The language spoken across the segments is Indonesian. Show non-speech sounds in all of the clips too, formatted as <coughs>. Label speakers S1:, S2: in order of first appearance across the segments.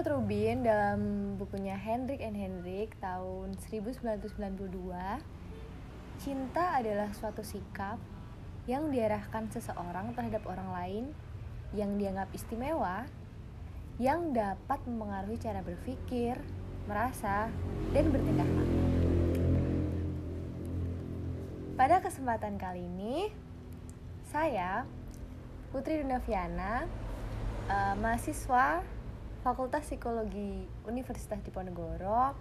S1: Menurut Rubin dalam bukunya Hendrik and Hendrik tahun 1992, cinta adalah suatu sikap yang diarahkan seseorang terhadap orang lain yang dianggap istimewa yang dapat mempengaruhi cara berpikir, merasa, dan bertindak. Pada kesempatan kali ini, saya Putri Dunaviana, uh, mahasiswa Fakultas Psikologi Universitas Diponegoro,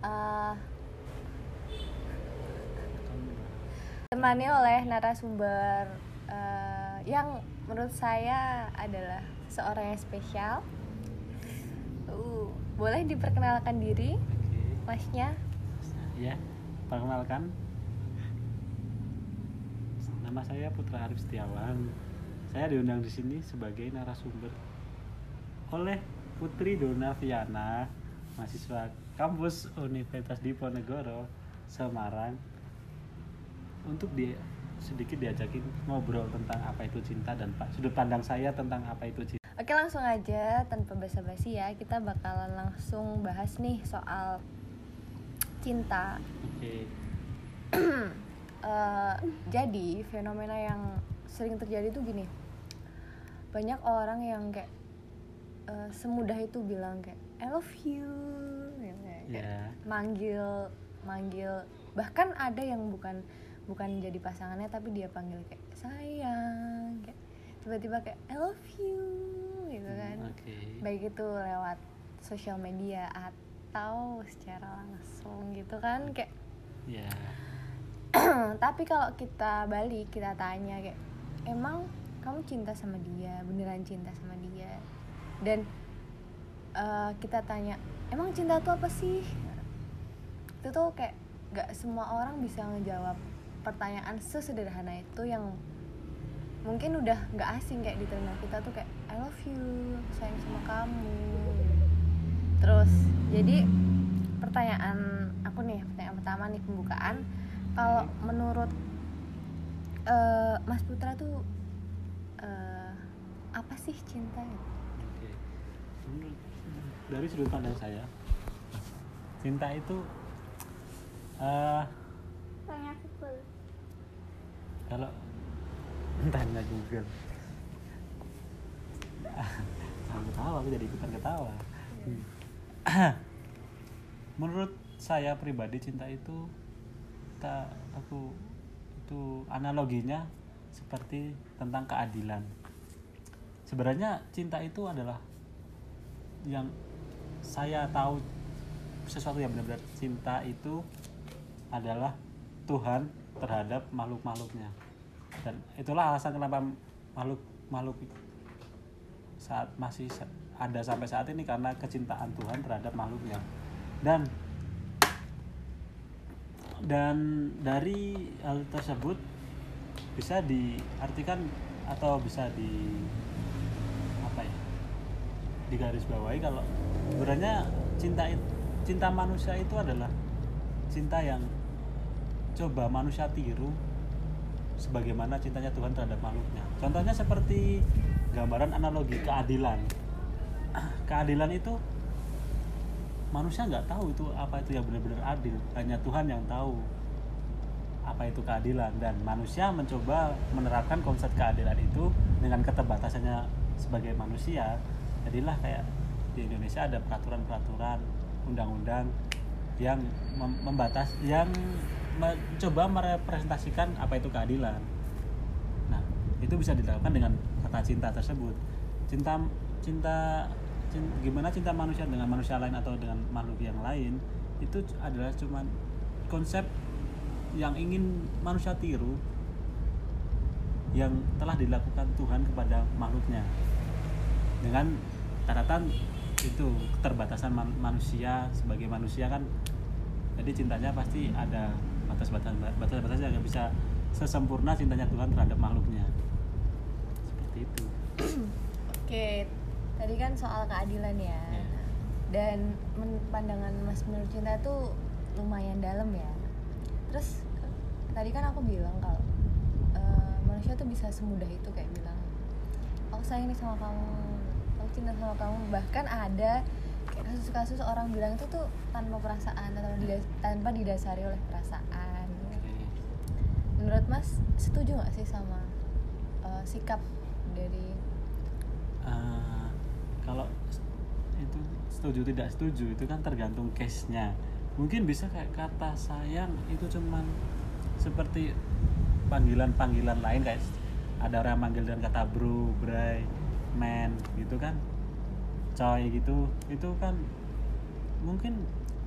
S1: uh, temani oleh narasumber uh, yang menurut saya adalah seorang yang spesial. Uh, boleh diperkenalkan diri, masnya?
S2: Ya, perkenalkan. Nama saya Putra Arif Setiawan. Saya diundang di sini sebagai narasumber oleh Putri Donaviana, mahasiswa kampus Universitas Diponegoro, Semarang. Untuk dia sedikit diajakin ngobrol tentang apa itu cinta dan pak sudut pandang saya tentang apa itu cinta.
S1: Oke langsung aja tanpa basa-basi ya kita bakalan langsung bahas nih soal cinta.
S2: Oke. <clears throat>
S1: Eh, jadi fenomena yang sering terjadi tuh gini, banyak orang yang kayak eh, semudah itu bilang kayak I love you, gitu ya. Kayak
S2: Ya.
S1: manggil manggil bahkan ada yang bukan bukan jadi pasangannya tapi dia panggil kayak sayang, kayak tiba-tiba kayak I love you, gitu kan
S2: Hmm, Oke.
S1: baik itu lewat sosial media atau secara langsung gitu kan kayak
S2: Ya. <clears throat>
S1: tapi kalau kita balik kita tanya kayak emang kamu cinta sama dia beneran cinta sama dia dan eh, kita tanya emang cinta itu apa sih? Itu tuh kayak gak semua orang bisa ngejawab pertanyaan sesederhana itu yang mungkin udah nggak asing kayak di telinga kita tuh kayak I love you sayang sama kamu. Terus jadi pertanyaan aku nih pertanyaan pertama nih pembukaan. Kalau menurut eh, Mas Putra tuh eh, apa sih cinta? gitu?
S2: Menurut dari sudut pandang saya, cinta itu eh
S3: Tanya Google.
S2: kalau tanya Google. Jangan ketawa, aku jadi ikutan ketawa. Menurut saya pribadi cinta itu tak aku itu analoginya seperti tentang keadilan. Sebenarnya cinta itu adalah yang saya tahu sesuatu yang benar-benar cinta itu adalah Tuhan terhadap makhluk-makhluknya. Dan itulah alasan kenapa makhluk makhluk saat masih ada sampai saat ini karena kecintaan Tuhan terhadap makhluknya. Dan dan dari hal tersebut bisa diartikan atau bisa di digarisbawahi kalau sebenarnya cinta cinta manusia itu adalah cinta yang coba manusia tiru sebagaimana cintanya Tuhan terhadap makhluknya. Contohnya seperti gambaran analogi keadilan. <clears throat> Keadilan itu manusia nggak tahu itu apa itu yang benar-benar adil. Hanya Tuhan yang tahu apa itu keadilan dan manusia mencoba menerapkan konsep keadilan itu dengan keterbatasannya sebagai manusia. Jadilah kayak di Indonesia ada peraturan-peraturan undang-undang yang mem- membatas yang mencoba merepresentasikan apa itu keadilan. Nah, itu bisa dilakukan dengan kata cinta tersebut. Cinta cinta cin- gimana cinta manusia dengan manusia lain atau dengan makhluk yang lain itu adalah cuman konsep yang ingin manusia tiru yang telah dilakukan Tuhan kepada makhluknya dengan catatan itu keterbatasan man- manusia sebagai manusia kan jadi cintanya pasti ada batas-batas batas-batas yang nggak bisa sesempurna cintanya Tuhan terhadap makhluknya seperti itu <clears throat>
S1: Oke, tadi kan soal keadilan ya.
S2: Ya.
S1: Dan pandangan Mas menurut cinta tuh lumayan dalam ya. Terus tadi kan aku bilang kalau eh, manusia tuh bisa semudah itu kayak bilang, aku sayang nih sama kamu, aku cinta sama kamu. Bahkan ada kasus-kasus orang bilang itu tuh tanpa perasaan atau didas- tanpa didasari oleh perasaan
S2: Oke.
S1: menurut mas setuju nggak sih sama uh, sikap dari
S2: Eh, kalau itu setuju tidak setuju itu kan tergantung case-nya mungkin bisa kayak kata sayang itu cuman seperti panggilan-panggilan lain kayak s- ada orang yang manggil dengan kata bro, bray, man gitu kan coy gitu itu kan mungkin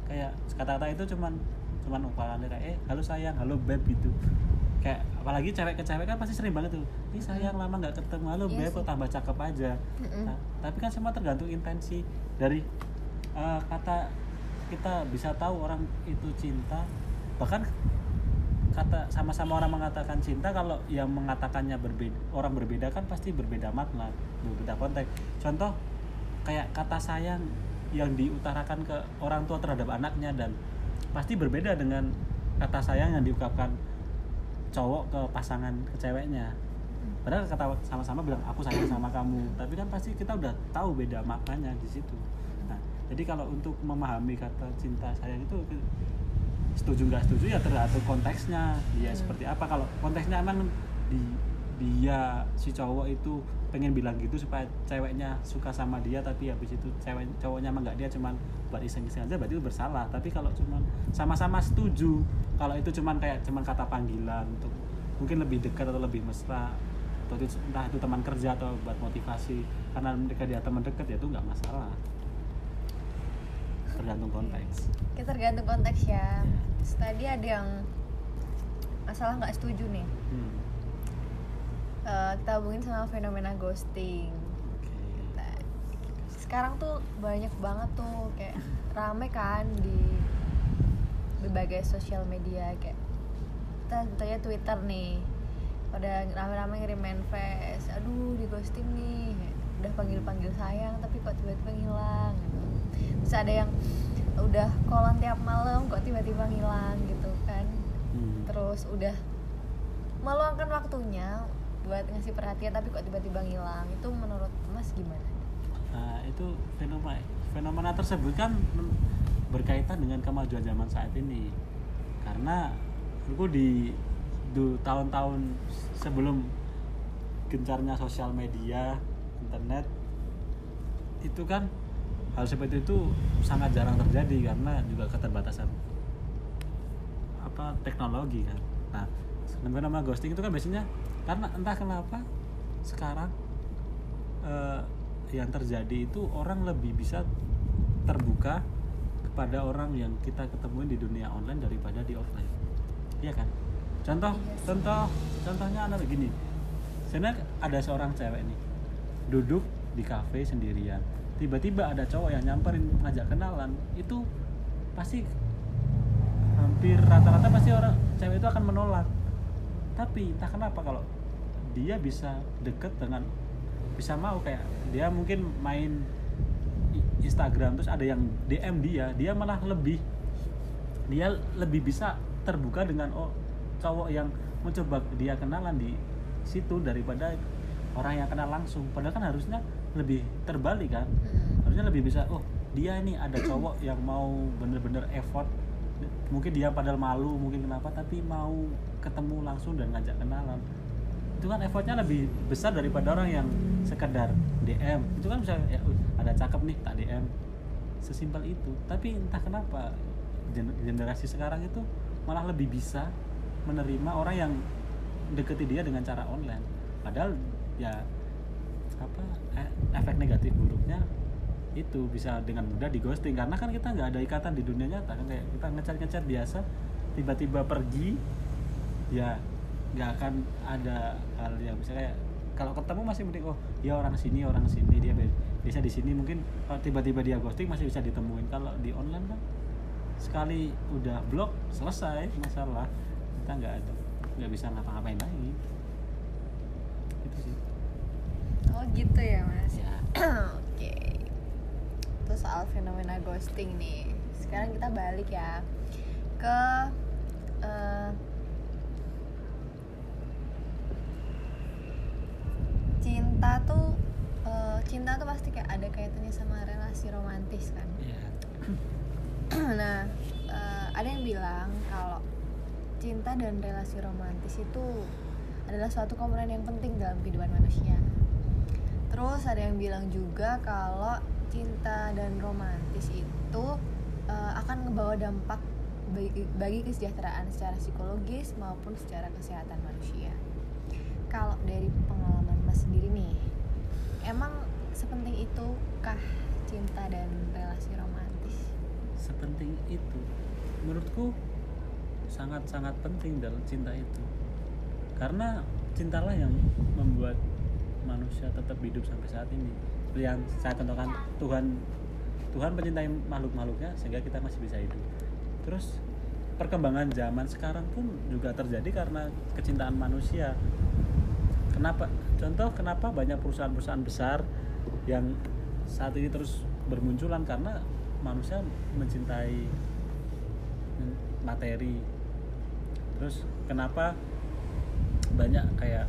S2: kayak kata-kata itu cuman cuman umpamannya kayak eh halo sayang halo beb gitu. Kayak apalagi cewek ke cewek kan pasti sering banget tuh ih sayang lama nggak ketemu halo
S1: Iya
S2: beb kok tambah cakep aja. Nah, tapi kan semua tergantung intensi dari eh, kata kita bisa tahu orang itu cinta bahkan kata sama-sama orang mengatakan cinta kalau yang mengatakannya berbeda orang berbeda kan pasti berbeda makna berbeda konteks. Contoh kayak kata sayang yang diutarakan ke orang tua terhadap anaknya dan pasti berbeda dengan kata sayang yang diungkapkan cowok ke pasangan ke ceweknya. Padahal kata sama-sama bilang aku sayang sama kamu. Tapi kan pasti kita udah tahu beda maknanya di situ. Nah jadi kalau untuk memahami kata cinta sayang itu setuju nggak setuju ya tergantung konteksnya. Dia
S1: Hmm.
S2: seperti apa. Kalau konteksnya emang di dia si cowok itu pengen bilang gitu supaya ceweknya suka sama dia tapi habis itu cewek cowoknya emang nggak dia cuman buat iseng-iseng aja berarti itu bersalah. Tapi kalau cuman sama-sama setuju kalau itu cuman kayak cuman kata panggilan untuk mungkin lebih dekat atau lebih mesra atau itu entah itu teman kerja atau buat motivasi karena mereka dia teman dekat ya itu nggak masalah tergantung konteks
S1: kita tergantung konteks ya. Terus tadi ada yang masalah nggak setuju nih
S2: hmm.
S1: Eh, kita hubungin sama fenomena ghosting
S2: oke
S1: Nah, sekarang tuh banyak banget tuh kayak rame kan di berbagai sosial media kayak kita contohnya Twitter nih pada rame-rame ngirim manifest aduh di ghosting nih udah panggil-panggil sayang tapi kok tiba-tiba ngilang. Terus ada yang udah kolan tiap malam kok tiba-tiba ngilang gitu kan
S2: Hmm.
S1: terus udah meluangkan waktunya buat ngasih perhatian tapi kok tiba-tiba ngilang itu menurut mas gimana
S2: Nah, itu fenomena fenomena tersebut kan berkaitan dengan kemajuan zaman saat ini. Karena aku di tahun-tahun sebelum gencarnya sosial media, internet itu kan hal seperti itu sangat jarang terjadi karena juga keterbatasan apa teknologi kan. Nah, fenomena ghosting itu kan biasanya karena entah kenapa sekarang eh, yang terjadi itu orang lebih bisa terbuka kepada orang yang kita ketemuin di dunia online daripada di offline. Iya kan? Contoh,
S1: Iya sih.
S2: contoh, contohnya adalah gini. Sebenarnya ada seorang cewek nih duduk di kafe sendirian. Tiba-tiba ada cowok yang nyamperin ngajak kenalan, itu pasti hampir rata-rata pasti orang cewek itu akan menolak. Tapi entah kenapa kalau dia bisa deket dengan bisa mau kayak dia mungkin main Instagram terus ada yang DM dia, dia malah lebih dia lebih bisa terbuka dengan oh cowok yang mencoba dia kenalan di situ daripada orang yang kenal langsung. Padahal kan harusnya lebih terbalik kan. Harusnya lebih bisa oh dia ini ada cowok yang mau bener-bener effort. Mungkin dia padahal malu mungkin kenapa tapi mau ketemu langsung dan ngajak kenalan. Itu kan effortnya lebih besar daripada orang yang sekedar DM itu kan bisa ya "Uh, ada cakep nih tak DM sesimpel itu. Tapi entah kenapa gen- generasi sekarang itu malah lebih bisa menerima orang yang deketi dia dengan cara online. Padahal ya apa e- efek negatif buruknya itu bisa dengan mudah di ghosting karena kan kita nggak ada ikatan di dunia nyata kan? Kayak kita ngecat ngecat biasa tiba-tiba pergi ya nggak akan ada hal yang bisa kayak kalau ketemu masih mending oh ya orang sini orang sini dia bisa di sini mungkin tiba-tiba dia ghosting masih bisa ditemuin. Kalau di online kan sekali udah blok selesai masalah. Kita nggak ada nggak bisa ngapa-ngapain lagi. Itu sih.
S1: Oh gitu ya mas?
S2: Ya. <clears throat>
S1: Itu soal fenomena ghosting nih. Sekarang kita balik ya ke eh, cinta tuh eh, cinta tuh pasti kayak ada kaitannya sama relasi romantis kan
S2: Iya. <clears throat>
S1: nah eh, ada yang bilang kalau cinta dan relasi romantis itu adalah suatu komponen yang penting dalam kehidupan manusia terus ada yang bilang juga kalau cinta dan romantis itu eh, akan ngebawa dampak bagi, bagi kesejahteraan secara psikologis maupun secara kesehatan manusia. Kalau dari pengalaman mas sendiri nih emang sepenting itukah cinta dan relasi romantis?
S2: Sepenting itu. Menurutku sangat-sangat penting dalam cinta itu. Karena cintalah yang membuat manusia tetap hidup sampai saat ini yang saya contohkan Tuhan Tuhan mencintai makhluk-makhluknya sehingga kita masih bisa hidup. Terus perkembangan zaman sekarang pun juga terjadi karena kecintaan manusia. Kenapa contoh kenapa banyak perusahaan-perusahaan besar yang saat ini terus bermunculan? Karena manusia mencintai materi. Terus kenapa banyak kayak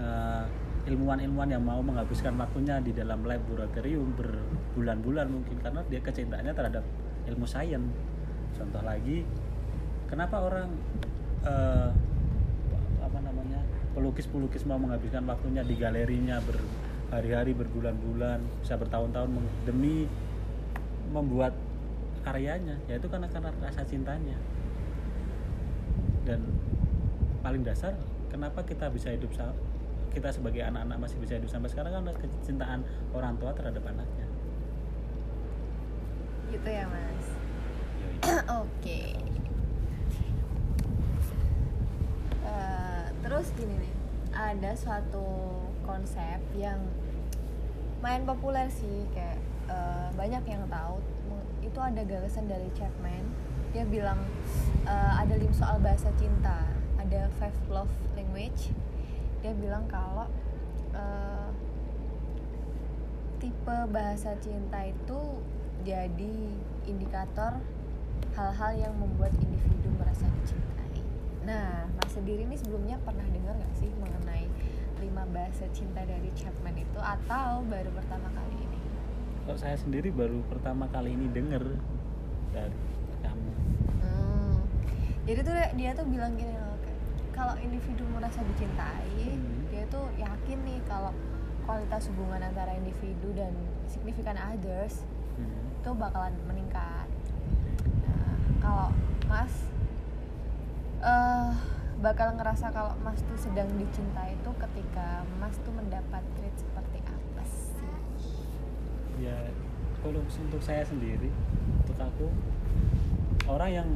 S2: eh, ilmuwan-ilmuwan yang mau menghabiskan waktunya di dalam laboratorium berbulan-bulan mungkin karena dia kecintaannya terhadap ilmu sains. Contoh lagi kenapa orang eh, apa namanya pelukis-pelukis mau menghabiskan waktunya di galerinya berhari-hari berbulan-bulan bisa bertahun-tahun demi membuat karyanya yaitu karena karena rasa cintanya. Dan paling dasar kenapa kita bisa hidup kita sebagai anak-anak masih bisa hidup sampai sekarang kan kecintaan orang tua terhadap anaknya.
S1: Gitu ya mas. <clears throat> Oke. Eh, terus gini nih ada suatu konsep yang main populer sih kayak eh, banyak yang tahu. Itu ada gagasan dari Chapman. Dia bilang eh, ada lim soal bahasa cinta. Ada five love language dia bilang kalau eh, tipe bahasa cinta itu jadi indikator hal-hal yang membuat individu merasa dicintai. Nah, Mas sendiri nih sebelumnya pernah dengar nggak sih mengenai lima bahasa cinta dari Chapman itu atau baru pertama kali ini?
S2: kalau saya sendiri baru pertama kali ini denger dari kamu
S1: Hmm. Jadi tuh dia- tuh bilang gini loh, kalau individu merasa dicintai,
S2: Hmm.
S1: dia tuh yakin nih kalau kualitas hubungan antara individu dan significant others
S2: Hmm.
S1: itu bakalan meningkat. Nah, kalau Mas eh bakal ngerasa kalau Mas tuh sedang dicintai itu ketika Mas tuh mendapat treat seperti apa sih?
S2: ya kalau untuk saya sendiri untuk aku orang yang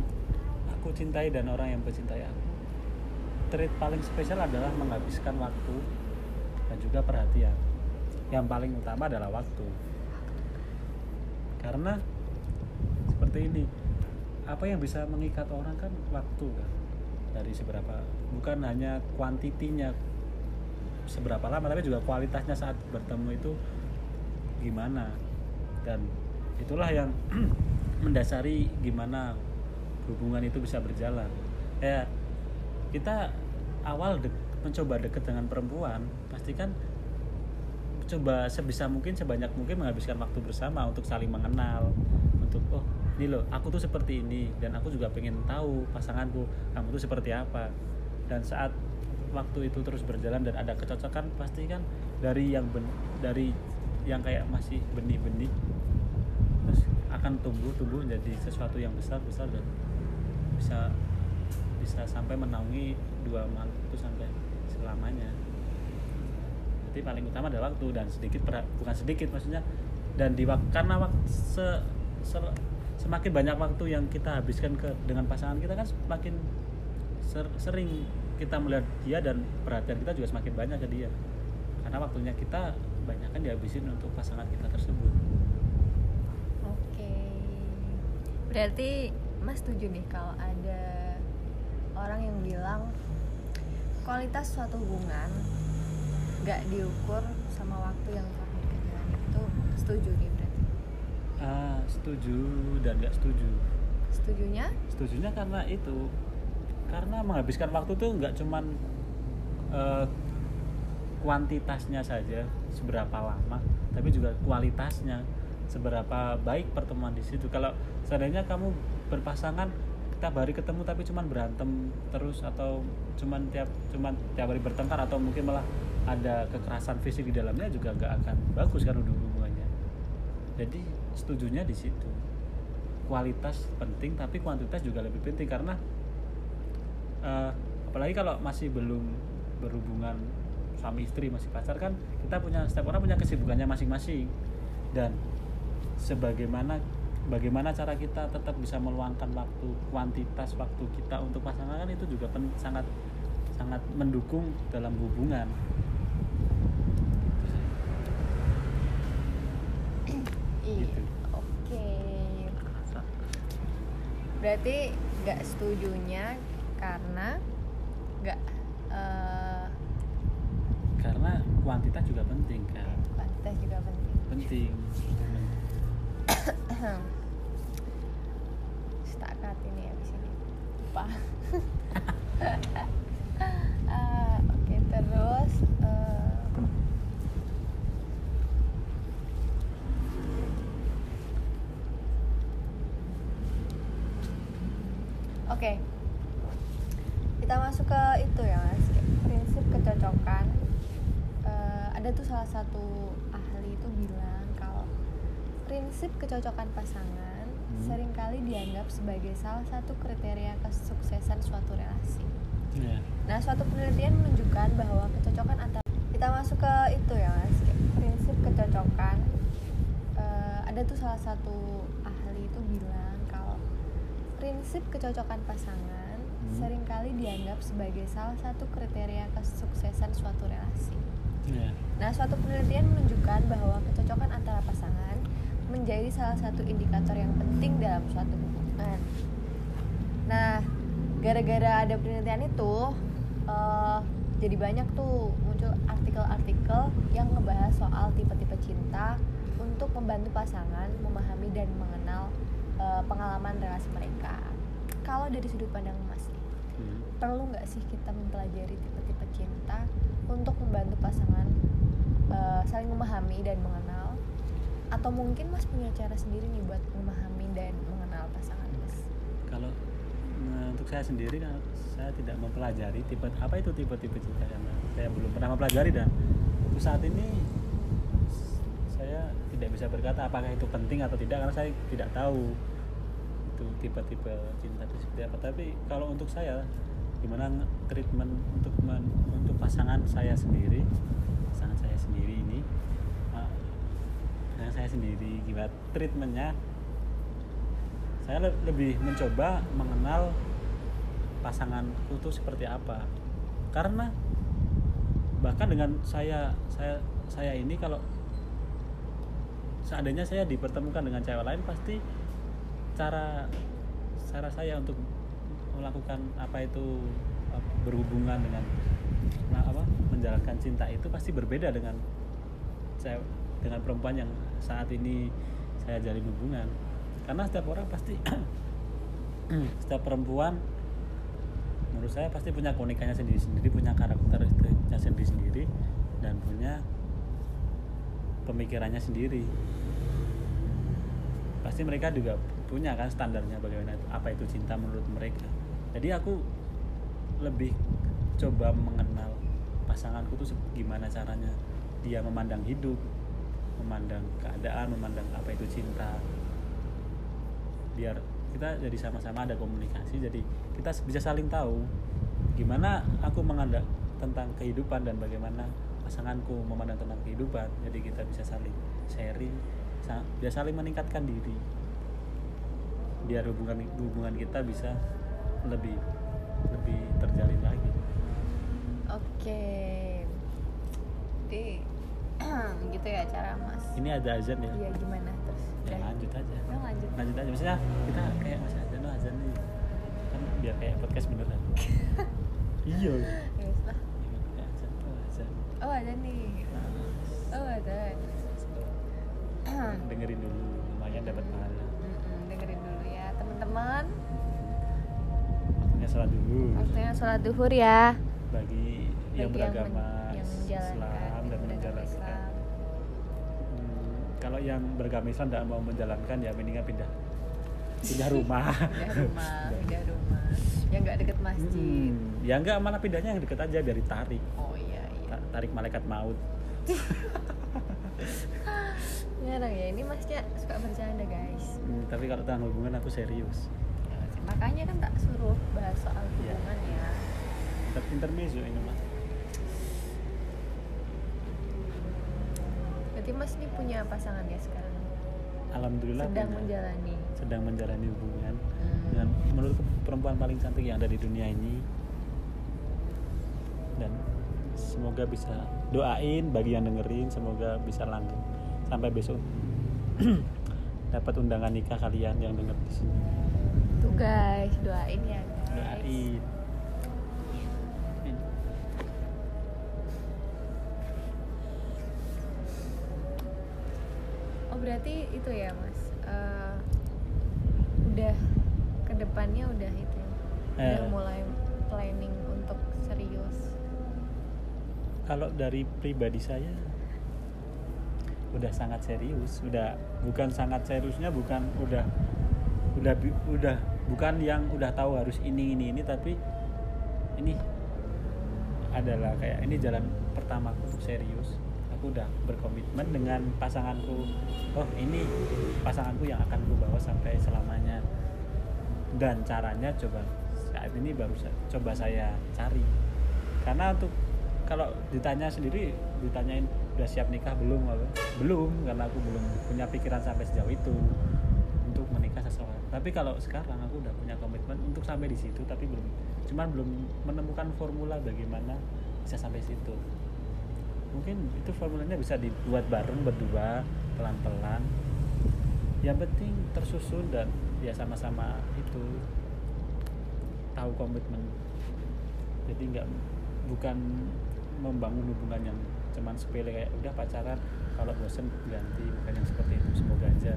S2: aku cintai dan orang yang mencintai aku treat paling spesial adalah menghabiskan waktu dan juga perhatian. Yang paling utama adalah waktu. Karena seperti ini apa yang bisa mengikat orang kan waktu kan? Dari seberapa bukan hanya kuantitinya seberapa lama tapi juga kualitasnya saat bertemu itu gimana. Dan itulah yang <clears throat> mendasari gimana hubungan itu bisa berjalan. Ya kita awal dek- mencoba deket dengan perempuan pastikan coba sebisa mungkin sebanyak mungkin menghabiskan waktu bersama untuk saling mengenal untuk oh ini loh aku tuh seperti ini dan aku juga pengen tahu pasanganku kamu tuh seperti apa. Dan saat waktu itu terus berjalan dan ada kecocokan pasti kan dari yang ben- dari yang kayak masih benih-benih terus akan tumbuh tumbuh menjadi sesuatu yang besar besar dan bisa bisa sampai menaungi dua makhluk itu sampai selamanya. Jadi paling utama adalah waktu dan sedikit bukan sedikit maksudnya dan di karena waktu se- se- semakin banyak waktu yang kita habiskan ke dengan pasangan kita kan semakin ser- sering kita melihat dia dan perhatian kita juga semakin banyak ke dia. Karena waktunya kita banyak kan dihabisin untuk pasangan kita tersebut.
S1: Oke. Berarti Mas setuju nih kalau ada orang yang bilang kualitas suatu hubungan nggak diukur sama waktu yang pernah dijalani itu setuju nih berarti.
S2: Ah, setuju dan nggak setuju
S1: Setujunya?
S2: setujunya karena itu karena menghabiskan waktu tuh nggak cuman eh, kuantitasnya saja seberapa lama tapi juga kualitasnya seberapa baik pertemuan di situ kalau seandainya kamu berpasangan tiap hari ketemu tapi cuman berantem terus atau cuman tiap cuman tiap hari bertengkar atau mungkin malah ada kekerasan fisik di dalamnya juga nggak akan bagus kan hubungannya. Jadi setujunya di situ. Kualitas penting tapi kuantitas juga lebih penting karena eh, apalagi kalau masih belum berhubungan suami istri masih pacar kan kita punya setiap orang punya kesibukannya masing-masing. Dan sebagaimana bagaimana cara kita tetap bisa meluangkan waktu kuantitas waktu kita untuk pasangan kan itu juga pen- sangat sangat mendukung dalam hubungan
S1: Iya.
S2: Gitu.
S1: Oke. Berarti nggak setujunya karena nggak eh,
S2: karena kuantitas juga penting kan
S1: kuantitas juga penting.
S2: penting <coughs>
S1: Setakat ini ya di sini. Lupa. <laughs> Ah, Oke terus. eh, Oke, kita masuk ke itu ya mas, prinsip kecocokan. Eh, ada tuh salah satu ahli itu bilang kalau prinsip kecocokan pasangan
S2: Hmm.
S1: sering kali dianggap sebagai salah satu kriteria kesuksesan suatu relasi.
S2: ya
S1: Nah, suatu penelitian menunjukkan bahwa kecocokan antara kita masuk ke itu ya mas, prinsip kecocokan. Eh, ada tuh salah satu ahli itu bilang kalau prinsip kecocokan pasangan
S2: Hmm.
S1: sering kali dianggap sebagai salah satu kriteria kesuksesan suatu relasi.
S2: ya
S1: Nah, suatu penelitian menunjukkan bahwa kecocokan antara pasangan menjadi salah satu indikator yang penting dalam suatu hubungan. Nah, gara-gara ada penelitian itu, eh, jadi banyak tuh muncul artikel-artikel yang ngebahas soal tipe-tipe cinta untuk membantu pasangan memahami dan mengenal eh, pengalaman relasi mereka. Kalau dari sudut pandang Mas,
S2: Hmm.
S1: perlu nggak sih kita mempelajari tipe-tipe cinta untuk membantu pasangan eh, saling memahami dan mengenal atau mungkin mas punya cara sendiri nih buat memahami dan mengenal pasangan mas?
S2: Kalau nah, untuk saya sendiri saya tidak mempelajari tipe apa itu tipe-tipe cinta karena saya belum pernah mempelajari dan untuk saat ini saya tidak bisa berkata apakah itu penting atau tidak karena saya tidak tahu itu tipe-tipe cinta itu seperti apa. Tapi kalau untuk saya gimana treatment untuk men- untuk pasangan saya sendiri pasangan saya sendiri pasangan saya sendiri gimana treatmentnya? Saya le- lebih mencoba mengenal pasanganku itu seperti apa. Karena bahkan dengan saya saya saya ini kalau seandainya saya dipertemukan dengan cewek lain pasti cara cara saya untuk melakukan apa itu uh, berhubungan dengan nah, apa menjalankan cinta itu pasti berbeda dengan cewek dengan perempuan yang saat ini saya jalin hubungan. Karena setiap orang pasti <clears throat> setiap perempuan menurut saya pasti punya keunikannya sendiri-sendiri punya karakteristiknya sendiri-sendiri dan punya pemikirannya sendiri. Pasti mereka juga punya kan standarnya bagaimana apa itu cinta menurut mereka. Jadi aku lebih coba mengenal pasanganku tuh gimana caranya dia memandang hidup memandang keadaan memandang apa itu cinta. Biar kita jadi sama-sama ada komunikasi jadi kita bisa saling tahu gimana aku menganggap tentang kehidupan dan bagaimana pasanganku memandang tentang kehidupan. Jadi kita bisa saling sharing sa- bisa saling meningkatkan diri. Biar hubungan hubungan kita bisa lebih lebih terjalin lagi.
S1: Oke. Jadi <clears throat> gitu ya cara mas.
S2: Ini ada azan ya?
S1: Iya gimana? Terus
S2: ya lanjut aja.
S1: Udah, lanjut.
S2: Lanjut aja. Misalnya kita kayak masih azan no azan nih. Kan biar kayak podcast beneran. <laughs> Iya.
S1: Ya lah.
S2: Azan tuh azan.
S1: Oh ada nih. Oh ada. <clears throat>
S2: Dengerin dulu lumayan dapat pahala.
S1: dengerin dulu ya teman-teman.
S2: Waktunya sholat dulu.
S1: Waktunya sholat duhur ya.
S2: Bagi yang
S1: Bagi yang
S2: beragama
S1: yang menjalankan
S2: kalau yang beragama Islam tidak mau menjalankan ya mendingan pindah. Pindah <laughs> rumah.
S1: Pindah rumah pindah rumah. Yang nggak deket masjid.
S2: Hmm, ya enggak mana pindahnya yang deket aja biar ditarik.
S1: Oh iya iya.
S2: Ta- tarik malaikat maut. <laughs>
S1: Ya dong ya ini masnya suka bercanda guys.
S2: Hmm, tapi kalau tentang hubungan aku serius.
S1: Makanya kan tak suruh bahas soal
S2: Iya.
S1: hubungan ya.
S2: Inter- intermezzo ini mah
S1: berarti mas ini punya pasangan ya sekarang?
S2: Alhamdulillah
S1: sedang
S2: punya-
S1: menjalani.
S2: Sedang menjalani hubungan
S1: Hmm.
S2: dengan menurutku perempuan paling cantik yang ada di dunia ini. Dan semoga bisa doain bagi yang dengerin semoga bisa langgeng. Sampai besok <clears throat> dapat undangan nikah kalian yang denger di sini.
S1: Tuh guys doain ya guys.
S2: Doain
S1: berarti itu ya mas Eh, udah ke depannya udah itu ya? udah
S2: Eh.
S1: mulai planning untuk serius
S2: kalau dari pribadi saya udah sangat serius udah bukan sangat seriusnya bukan udah udah udah bukan yang udah tahu harus ini ini ini tapi ini adalah kayak ini jalan pertamaku untuk serius aku udah berkomitmen dengan pasanganku. Oh ini pasanganku yang akan ku bawa sampai selamanya. Dan caranya coba saat ini baru coba saya cari. Karena untuk kalau ditanya sendiri ditanyain udah siap nikah belum belum karena aku belum punya pikiran sampai sejauh itu untuk menikah seseorang. Tapi kalau sekarang aku udah punya komitmen untuk sampai di situ tapi belum. Cuman belum menemukan formula bagaimana bisa sampai situ mungkin itu formulanya bisa dibuat bareng berdua pelan-pelan. Yang penting tersusun dan ya sama-sama itu tahu komitmen. Jadi nggak bukan membangun hubungan yang cuman sepele kayak udah pacaran kalau bosen ganti bukan yang seperti itu semoga aja.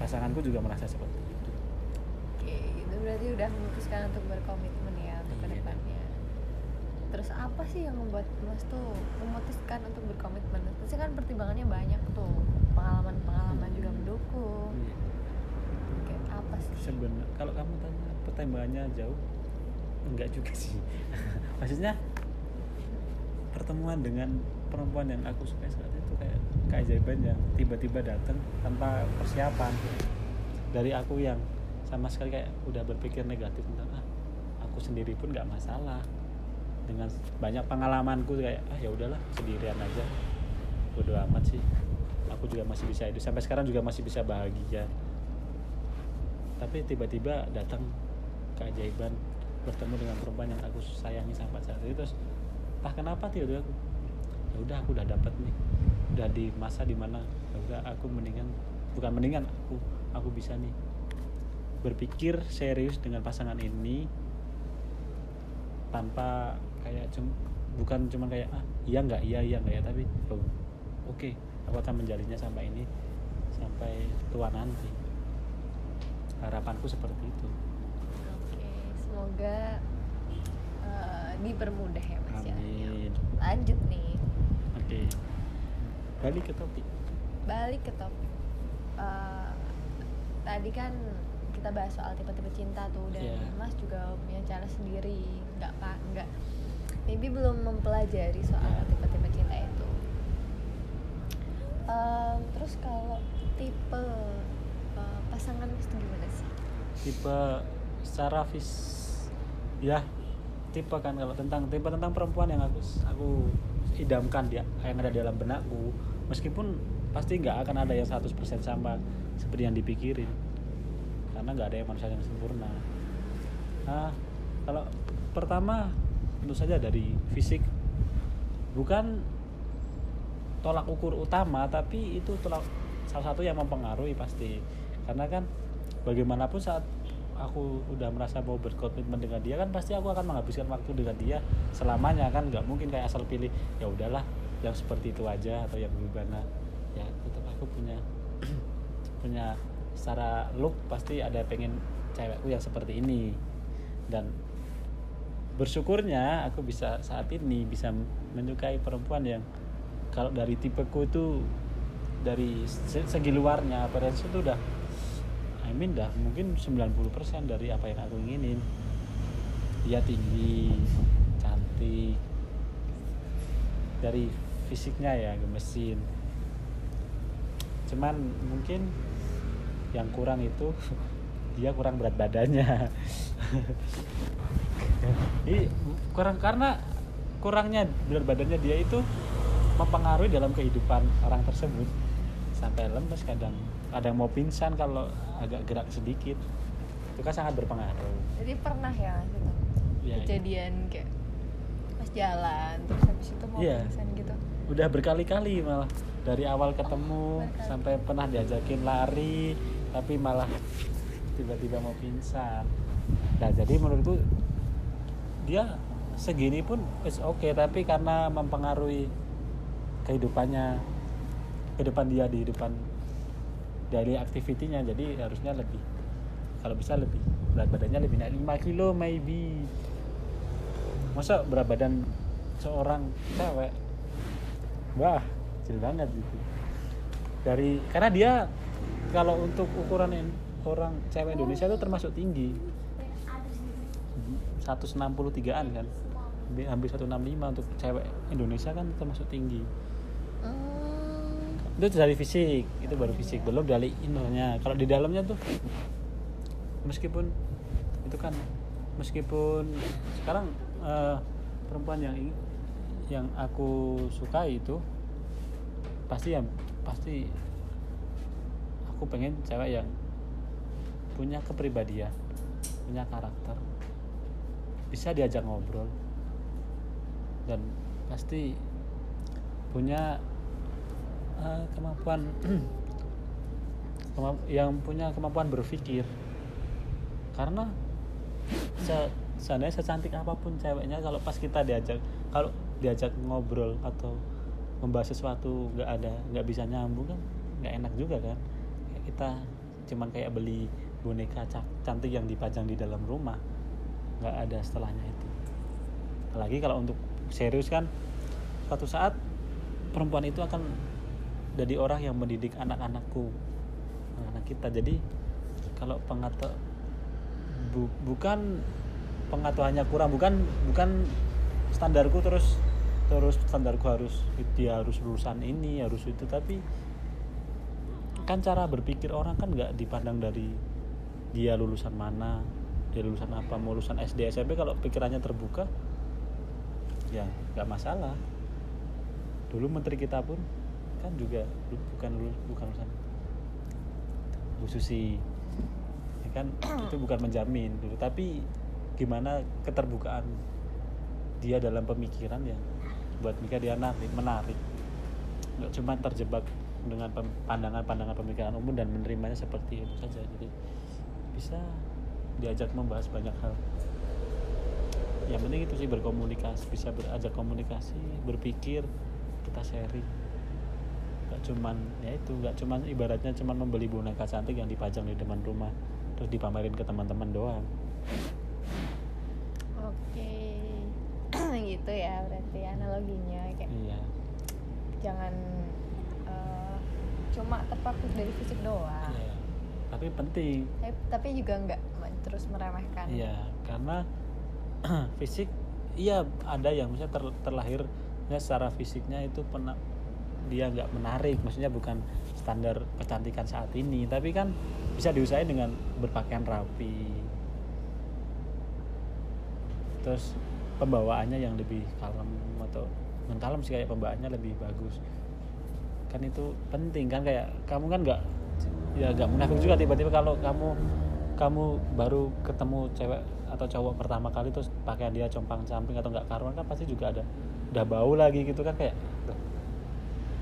S2: Pasanganku juga merasa seperti itu.
S1: Oke itu berarti udah memutuskan untuk berkomitmen ya untuk
S2: Iya.
S1: ke depannya terus apa sih yang membuat mas tuh memutuskan untuk berkomitmen? Pasti kan pertimbangannya banyak tuh. Pengalaman-pengalaman juga mendukung.
S2: Iya.
S1: kayak apa sih?
S2: Sebenarnya kalau kamu tanya pertimbangannya jauh enggak juga sih. <laughs> Maksudnya pertemuan dengan perempuan yang aku suka saat itu kayak keajaiban yang tiba-tiba datang tanpa persiapan. Dari aku yang sama sekali kayak udah berpikir negatif tentang ah aku sendiri pun nggak masalah dengan banyak pengalamanku kayak ah ya udahlah sendirian aja. Bodo amat sih. Aku juga masih bisa hidup. Sampai sekarang juga masih bisa bahagia. Tapi tiba-tiba datang keajaiban bertemu dengan perempuan yang aku sayangi sampai saat itu terus entah kenapa tiba-tiba aku ya udah aku udah dapat nih. Udah di masa di mana ya udah aku mendingan bukan mendingan aku aku bisa nih berpikir serius dengan pasangan ini tanpa kayak cum, bukan cuma kayak ah iya nggak? Iya iya nggak ya? Tapi oke aku akan menjalinnya sampai ini sampai tua nanti. Harapanku seperti itu.
S1: Oke semoga eh, dipermudah ya mas ya.
S2: Amin.
S1: Lanjut nih.
S2: Oke. Balik ke topik.
S1: Balik ke topik. Eh, tadi kan kita bahas soal tipe-tipe cinta tuh dan
S2: Iya.
S1: mas juga punya cara sendiri. Nggak pak nggak maybe belum mempelajari soal tipe-tipe cinta itu. Em, terus kalau tipe eh, pasangan itu gimana sih?
S2: Tipe secara vis ya tipe kan kalau tentang tipe tentang perempuan yang aku aku idamkan dia yang ada di dalam benakku meskipun pasti nggak akan ada yang 100% sama seperti yang dipikirin. Karena nggak ada yang manusia yang sempurna. Nah kalau pertama tentu saja dari fisik. Bukan tolak ukur utama tapi itu tolak salah satu yang mempengaruhi pasti. Karena kan bagaimanapun saat aku udah merasa mau berkomitmen dengan dia kan pasti aku akan menghabiskan waktu dengan dia selamanya kan? Nggak mungkin kayak asal pilih ya udahlah yang seperti itu aja atau yang gimana. Ya tetap aku punya <clears throat> punya secara look pasti ada pengen cewekku yang seperti ini. Dan bersyukurnya aku bisa saat ini bisa menyukai perempuan yang kalau dari tipeku itu dari se- segi luarnya appearance itu udah I mean dah mungkin 90% dari apa yang aku inginin. Dia tinggi cantik dari fisiknya ya gemesin. Cuman mungkin yang kurang itu <laughs> dia kurang berat badannya <laughs> ini kurang karena kurangnya berat badannya dia itu mempengaruhi dalam kehidupan orang tersebut. Sampai lemes kadang kadang mau pingsan kalau agak gerak sedikit. Itu kan sangat berpengaruh.
S1: Jadi pernah ya Mas itu
S2: Ya,
S1: kejadian kayak pas jalan terus habis itu mau
S2: Iya.
S1: pingsan gitu.
S2: Udah berkali-kali malah. Dari awal ketemu
S1: berkali.
S2: sampai pernah diajakin lari tapi malah tiba-tiba mau pingsan. Nah jadi menurutku dia segini pun is oke tapi karena mempengaruhi kehidupannya kehidupan dia di depan daily activity-nya jadi harusnya lebih kalau bisa lebih. Berat badannya lebih naik 5 kilo maybe. Masa berat badan seorang cewek? Wah kecil banget gitu. Dari karena dia kalau untuk ukuran orang cewek Indonesia itu termasuk tinggi 163an kan. Hampir hampir 165 untuk cewek Indonesia kan termasuk tinggi.
S1: Hmm,
S2: itu dari fisik itu baru fisik. Belum dari innernya kalau di dalamnya tuh meskipun itu kan meskipun sekarang eh, perempuan yang yang aku sukai itu pasti ya pasti aku pengen cewek yang punya kepribadian punya karakter bisa diajak ngobrol. Dan pasti punya eh, kemampuan <clears throat> kemamp- yang punya kemampuan berpikir. Karena se seandainya secantik apa pun ceweknya kalau pas kita diajak kalau diajak ngobrol atau membahas sesuatu nggak ada nggak bisa nyambung kan nggak enak juga kan. Kita cuman kayak beli boneka ca- cantik yang dipajang di dalam rumah nggak ada setelahnya itu. Apalagi kalau untuk serius kan suatu saat perempuan itu akan jadi orang yang mendidik anak-anakku anak kita. Jadi kalau pengata bu- bukan pengetahuannya kurang bukan bukan standarku terus terus standarku harus dia harus lulusan ini harus itu. Tapi kan cara berpikir orang kan nggak dipandang dari dia lulusan mana dia lulusan apa mau lulusan SD SMP kalau pikirannya terbuka ya nggak masalah. Dulu menteri kita pun kan juga bukan lulus bukan lulusan Bu Susi. Ya kan itu bukan menjamin dulu. Tapi gimana keterbukaan dia dalam pemikiran ya buat Mika dia menarik menarik. Nggak cuma terjebak dengan pandangan-pandangan pemikiran umum dan menerimanya seperti itu saja. Jadi bisa diajak membahas banyak hal. Yang penting itu sih berkomunikasi bisa berazak komunikasi berpikir kita sharing. Nggak cuman ya itu nggak cuman ibaratnya cuman membeli boneka cantik yang dipajang di depan rumah terus dipamerin ke teman-teman doang.
S1: Oke. <clears throat> Gitu ya berarti analoginya kayak
S2: iya.
S1: jangan eh, cuma terpaku dari fisik doang.
S2: Iya. tapi penting.
S1: Tapi, tapi juga nggak terus meremehkan
S2: Iya, karena <clears throat> fisik iya ada yang misalnya ter, terlahirnya secara fisiknya itu pernah dia nggak menarik, maksudnya bukan standar kecantikan saat ini, tapi kan bisa diusahain dengan berpakaian rapi. Terus pembawaannya yang lebih kalem atau bukan kalem sih kayak pembawaannya lebih bagus. Kan itu penting kan kayak kamu kan nggak ya nggak munafik juga tiba-tiba kalau kamu kamu baru ketemu cewek atau cowok pertama kali terus pakaian dia compang camping atau nggak karuan kan pasti juga ada udah bau lagi gitu kan kayak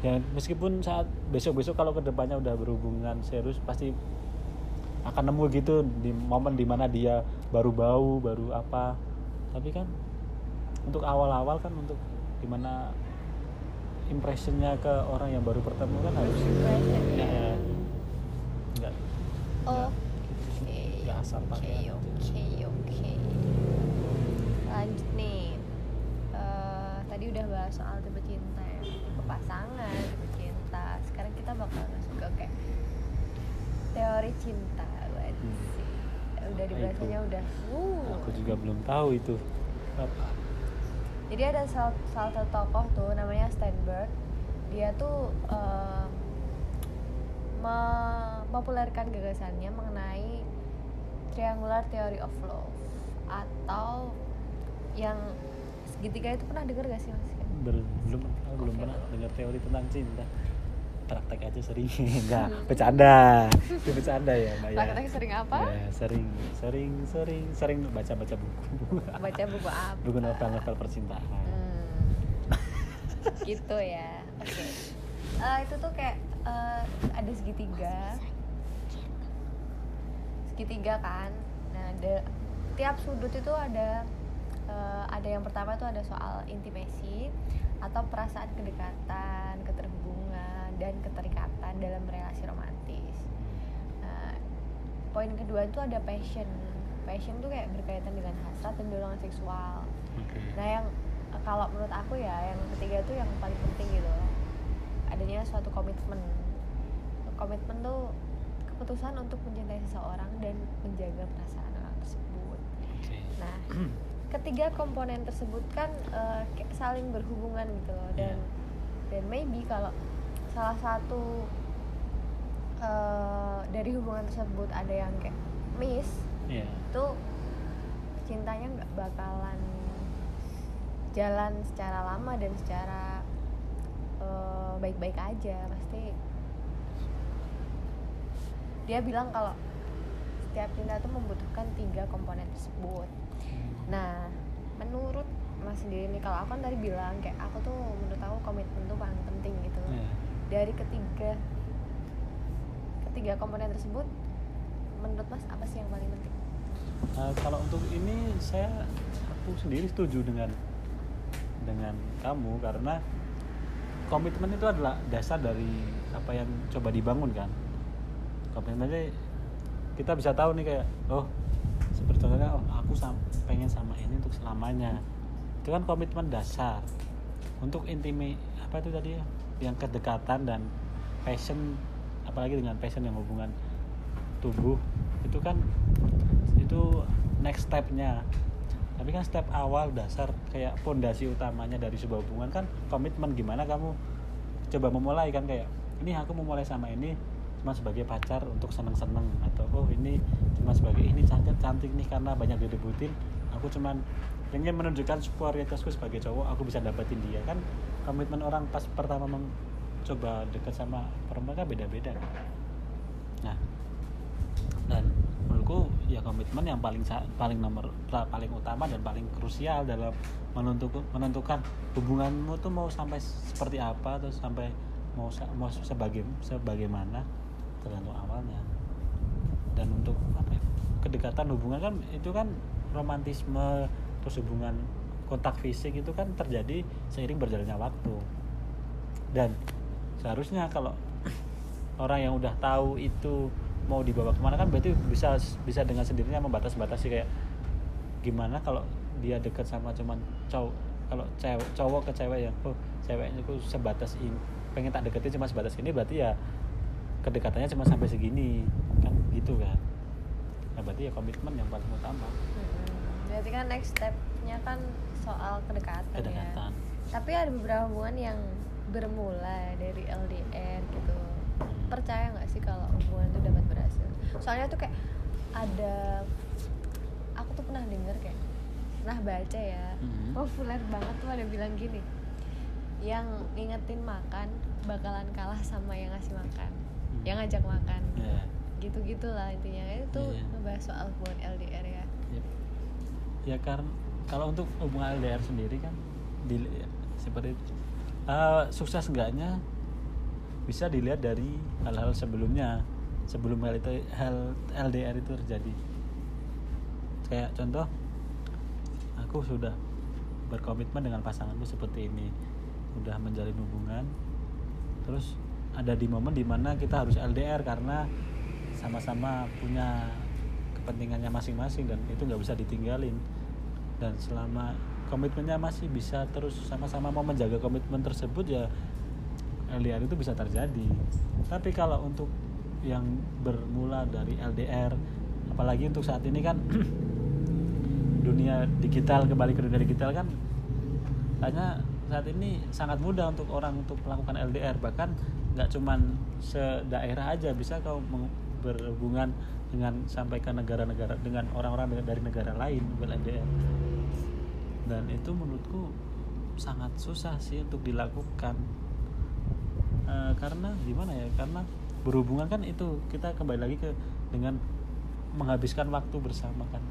S2: ya meskipun saat besok besok kalau ke depannya udah berhubungan serius pasti akan nemu gitu di momen di mana dia baru bau baru apa. Tapi kan untuk awal-awal kan untuk gimana impressionnya ke orang yang baru bertemu kan harus
S1: Impression,
S2: ya,
S1: ya.
S2: nggak.
S1: Oh
S2: nggak
S1: oke
S2: asal
S1: oke
S2: aja.
S1: oke. Lanjut nih. Eh, tadi udah bahas soal tipe cinta ya. Tipe pasangan tipe cinta. Sekarang kita bakal masuk ke kayak teori cinta. Wajib.
S2: Hmm.
S1: udah
S2: Apa
S1: dibahasnya udah. Uh.
S2: aku juga belum tahu itu. Apa?
S1: Jadi ada salah, salah satu tokoh tuh namanya Steinberg. Dia tuh eh, mempopulerkan gagasannya mengenai triangular theory of love atau yang segitiga itu pernah dengar gak sih mas?
S2: belum belum aku belum pernah dengar teori tentang cinta praktek aja sering <laughs> enggak bercanda itu bercanda ya mbak ya
S1: Prakteknya sering apa?
S2: Ya, sering sering sering sering baca baca buku
S1: Baca buku apa?
S2: buku novel-novel percintaan
S1: Hmm, gitu ya. Oke. Eh, itu tuh kayak eh, ada segitiga. Segitiga kan. Nah, ada tiap sudut itu ada eh, ada yang pertama tuh ada soal intimasi atau perasaan kedekatan, keterhubungan dan keterikatan dalam relasi romantis. Nah, poin kedua itu ada passion. Passion tuh kayak berkaitan dengan hasrat dan dorongan seksual.
S2: oke
S1: Nah yang kalau menurut aku ya yang ketiga tuh yang paling penting gitu adanya suatu komitmen. Komitmen tuh keputusan untuk mencintai seseorang dan menjaga perasaan orang tersebut.
S2: oke
S1: Nah <clears throat> ketiga komponen tersebut kan kayak saling berhubungan gitu loh dan dan maybe kalau salah satu eh, dari hubungan tersebut ada yang kayak miss
S2: Iya.
S1: itu cintanya nggak bakalan jalan secara lama dan secara eh, baik-baik aja pasti dia bilang kalau setiap cinta itu membutuhkan tiga komponen tersebut. Nah menurut mas sendiri nih kalau aku kan tadi bilang kayak aku tuh menurut aku komitmen tuh paling penting gitu.
S2: Iya.
S1: dari ketiga ketiga komponen tersebut menurut mas apa sih yang paling penting?
S2: Nah, kalau untuk ini saya aku sendiri setuju dengan dengan kamu karena komitmen itu adalah dasar dari apa yang coba dibangun kan komitmennya kita bisa tahu nih kayak oh contohnya oh aku sam- pengen sama ini untuk selamanya. Itu kan komitmen dasar. Untuk intimi apa itu tadi ya? Yang kedekatan dan passion apalagi dengan passion yang hubungan tubuh itu kan itu next stepnya. Tapi kan step awal dasar kayak pondasi utamanya dari sebuah hubungan kan komitmen gimana kamu coba memulai kan kayak ini aku memulai sama ini cuma sebagai pacar untuk seneng-seneng atau oh ini cuma sebagai ini cantik cantik nih karena banyak direbutin. Aku cuman ingin menunjukkan superioritasku sebagai cowok aku bisa dapetin dia. Kan komitmen orang pas pertama mencoba dekat sama perempuan kan beda-beda. Nah dan menurutku ya komitmen yang paling paling nomor pa- paling utama dan paling krusial dalam menentukan menentukan hubunganmu tuh mau sampai seperti apa atau sampai mau mau sebagai sebagaimana tergantung awalnya. Dan untuk apa ya, kedekatan hubungan kan itu kan romantisme terus hubungan kontak fisik itu kan terjadi seiring berjalannya waktu. Dan seharusnya kalau <clears throat> orang yang udah tahu itu mau dibawa ke mana kan berarti bisa bisa dengan sendirinya membatas-batasi kayak gimana kalau dia dekat sama cuman cowok kalau cewek cowok ke cewek yang oh ceweknya itu sebatas ini pengen tak deketin cuma sebatas ini berarti ya kedekatannya cuma sampai segini kan gitu kan. Nah berarti ya komitmen yang paling utama.
S1: Berarti kan next stepnya kan soal kedekatan, ya.
S2: Kedekatan.
S1: Tapi ada beberapa hubungan yang bermula dari LDR gitu. Percaya nggak sih kalau hubungan itu dapat berhasil? Soalnya tuh kayak ada aku tuh pernah denger kayak pernah baca ya.
S2: Mhm.
S1: populer banget tuh ada bilang gini yang ngingetin makan bakalan kalah sama yang ngasih makan.
S2: Hmm.
S1: Yang ngajak makan
S2: ya
S1: gitu gitulah intinya itu
S2: Iya.
S1: ngebahas soal hubungan LDR ya
S2: Yep. Ya karena kalau untuk hubungan LDR sendiri kan di, ya, seperti itu. Eh, sukses enggaknya bisa dilihat dari hal-hal sebelumnya sebelum hal itu hal LDR itu terjadi. Kayak contoh aku sudah berkomitmen dengan pasanganku seperti ini, udah menjalin hubungan, terus ada di momen di mana kita harus LDR karena sama-sama punya kepentingannya masing-masing dan itu nggak bisa ditinggalin. Dan selama komitmennya masih bisa terus sama-sama mau menjaga komitmen tersebut ya LDR itu bisa terjadi. Tapi kalau untuk yang bermula dari LDR apalagi untuk saat ini kan <clears throat> dunia digital kembali ke dunia digital kan hanya saat ini sangat mudah untuk orang untuk melakukan LDR bahkan nggak cuman sedaerah aja bisa kau berhubungan dengan sampai ke negara-negara dengan orang-orang dari- negara lain LDR dan itu menurutku sangat susah sih untuk dilakukan. Eh, karena gimana ya karena berhubungan kan itu kita kembali lagi ke dengan menghabiskan waktu bersama kan.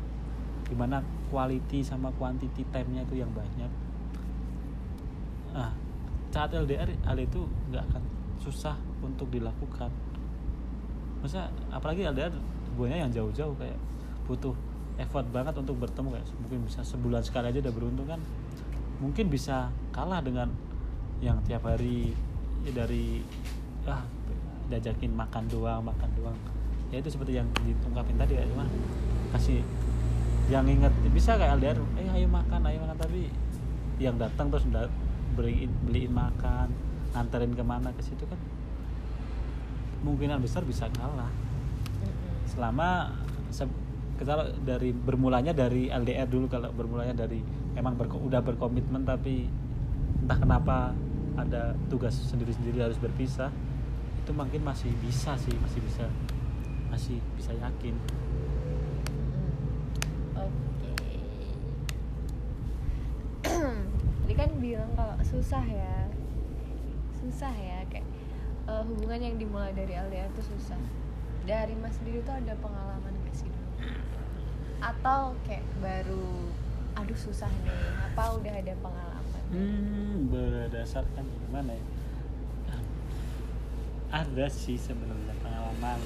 S2: Di mana quality sama quantity time-nya itu yang banyak. Nah saat LDR hal itu nggak akan susah untuk dilakukan. Masa apalagi LDR hubungannya yang jauh-jauh kayak butuh effort banget untuk bertemu kayak mungkin bisa sebulan sekali aja udah beruntung kan. Mungkin bisa kalah dengan yang tiap hari ya dari ah diajakin makan doang makan doang. Ya itu seperti yang diungkapin tadi kayak cuma kasih yang inget bisa kayak LDR eh ayo makan ayo makan. Tapi yang datang terus beliin beliin makan nganterin ke mana ke situ kan kemungkinan besar bisa kalah selama se- kalau dari bermulanya dari LDR dulu kalau bermulanya dari emang berko, udah berkomitmen tapi entah kenapa ada tugas sendiri-sendiri harus berpisah itu mungkin masih bisa sih masih bisa masih bisa yakin.
S1: Oke. <clears throat> Tadi kan bilang kalau susah ya, susah ya kayak eh, hubungan yang dimulai dari LDR itu susah. Dari Mas sendiri tuh ada pengalaman gak sih dulu? Atau kayak baru, aduh susah nih, apa udah ada pengalaman?
S2: hmm, berdasarkan gimana ya ada sih sebenarnya pengalaman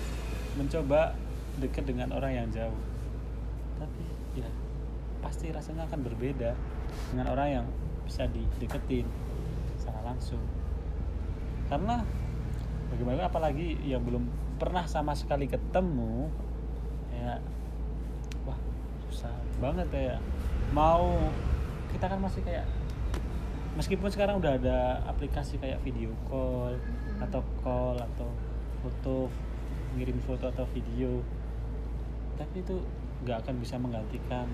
S2: mencoba dekat dengan orang yang jauh tapi ya pasti rasanya akan berbeda dengan orang yang bisa dideketin secara langsung karena bagaimana apalagi yang belum pernah sama sekali ketemu ya wah susah banget ya. Mau kita kan masih kayak meskipun sekarang udah ada aplikasi kayak video call atau call atau foto ngirim foto atau video tapi itu nggak akan bisa menggantikan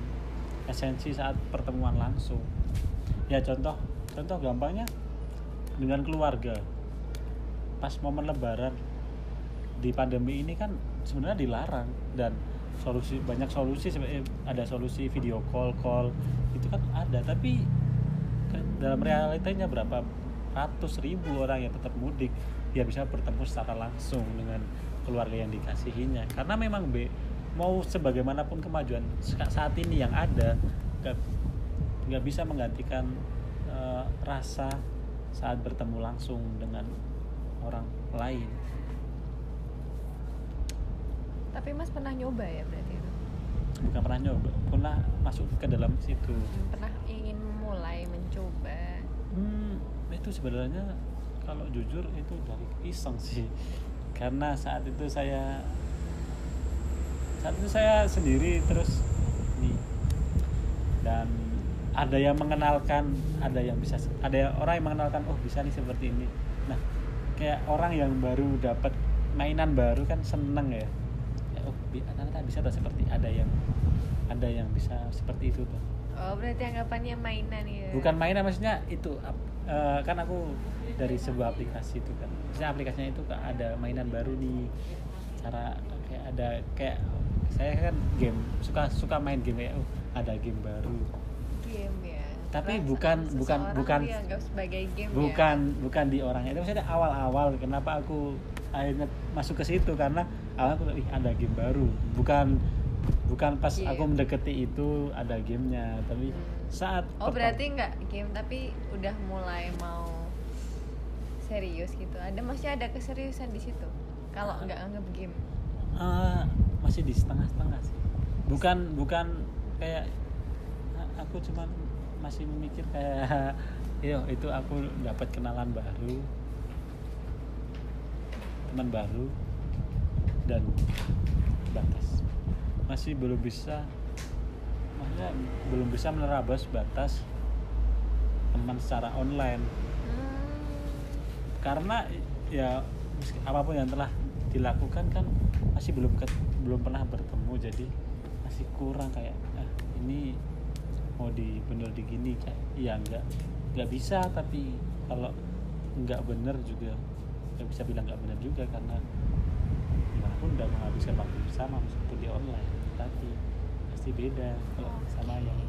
S2: esensi saat pertemuan langsung. Ya contoh contoh gampangnya dengan keluarga pas momen lebaran di pandemi ini kan sebenarnya dilarang dan solusi banyak solusi ada solusi video call call itu kan ada. Tapi dalam realitanya berapa ratus ribu orang yang tetap mudik dia bisa bertemu secara langsung dengan keluarga yang dikasihinya. Karena memang be mau sebagaimanapun kemajuan sa- saat ini yang ada nggak bisa menggantikan eh, rasa saat bertemu langsung dengan orang lain
S1: Tapi Mas pernah nyoba ya berarti itu?
S2: bukan pernah nyoba pernah masuk ke dalam situ
S1: Pernah ingin mulai mencoba?
S2: Hmm, itu sebenarnya kalau jujur itu dari iseng sih. <laughs> Karena saat itu saya saat itu saya sendiri terus nih dan ada yang mengenalkan, ada yang bisa ada yang- orang yang mengenalkan oh bisa nih seperti ini. Kayak orang yang baru dapat mainan baru kan seneng ya. ya oh, ternyata bisa tuh seperti ada yang ada yang bisa seperti itu tuh
S1: Oh berarti anggapannya mainan ya?
S2: bukan mainan maksudnya itu eh, kan aku dari sebuah aplikasi itu kan maksudnya aplikasinya itu ada mainan baru nih cara kayak ada kayak saya kan game suka suka main game kayak oh ada game baru
S1: game ya.
S2: Tapi bukan- bukan- bukan-
S1: game
S2: bukan bukan di orangnya itu maksudnya awal-awal kenapa aku akhirnya masuk ke situ karena awalnya aku ih ada game baru bukan bukan pas
S1: Game.
S2: aku mendekati itu ada gamenya tapi
S1: Hmm.
S2: saat
S1: ya. Oh berarti nggak game tapi udah mulai mau serius gitu. Ada maksudnya ada keseriusan di situ. Kalau nggak anggap game.
S2: Eh, masih di setengah-setengah sih. Bukan bukan kayak a- aku cuman masih memikir kayak <laughs> yo itu aku dapat kenalan baru teman baru dan batas masih belum bisa maksudnya belum bisa menerabas batas teman secara online
S1: Hmm.
S2: karena ya apa pun yang telah dilakukan kan masih belum belum pernah bertemu jadi masih kurang kayak ah ini mau di bener di gini kayak iya enggak nggak bisa tapi kalau nggak bener juga nggak bisa bilang nggak bener juga karena gimana pun udah menghabiskan waktu bersama meskipun di online tapi pasti beda kalau sama yang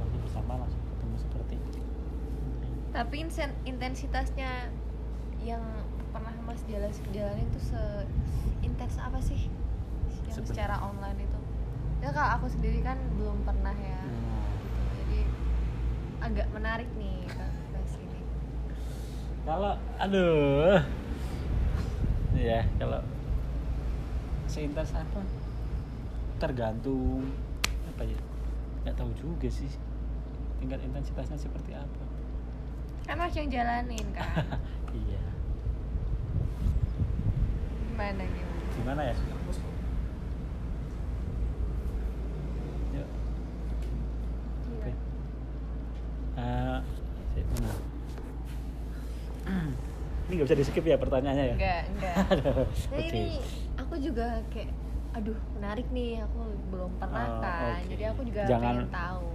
S2: waktu bersama langsung ketemu seperti itu
S1: Tapi intensitasnya yang pernah Mas jalan jalanin tuh se intens apa sih? Yang secara online itu. Ya kalau aku sendiri kan belum pernah ya.
S2: Hmm.
S1: Agak menarik nih ke sini.
S2: kalau aduh ya kalau seintas apa tergantung apa ya nggak tahu juga sih tingkat intensitasnya seperti apa
S1: Kan Mas yang jalanin kan. <laughs>
S2: iya
S1: Gimana gitu?
S2: gimana ya Yuk, oke Eh, sih, mana ini nggak bisa di skip ya pertanyaannya ya
S1: Enggak, enggak. <laughs>
S2: Aduh,
S1: Nah
S2: oke
S1: ini aku juga kayak aduh menarik nih aku belum pernah
S2: Oh,
S1: kan
S2: oke.
S1: jadi aku juga
S2: Jangan-
S1: pengen tahu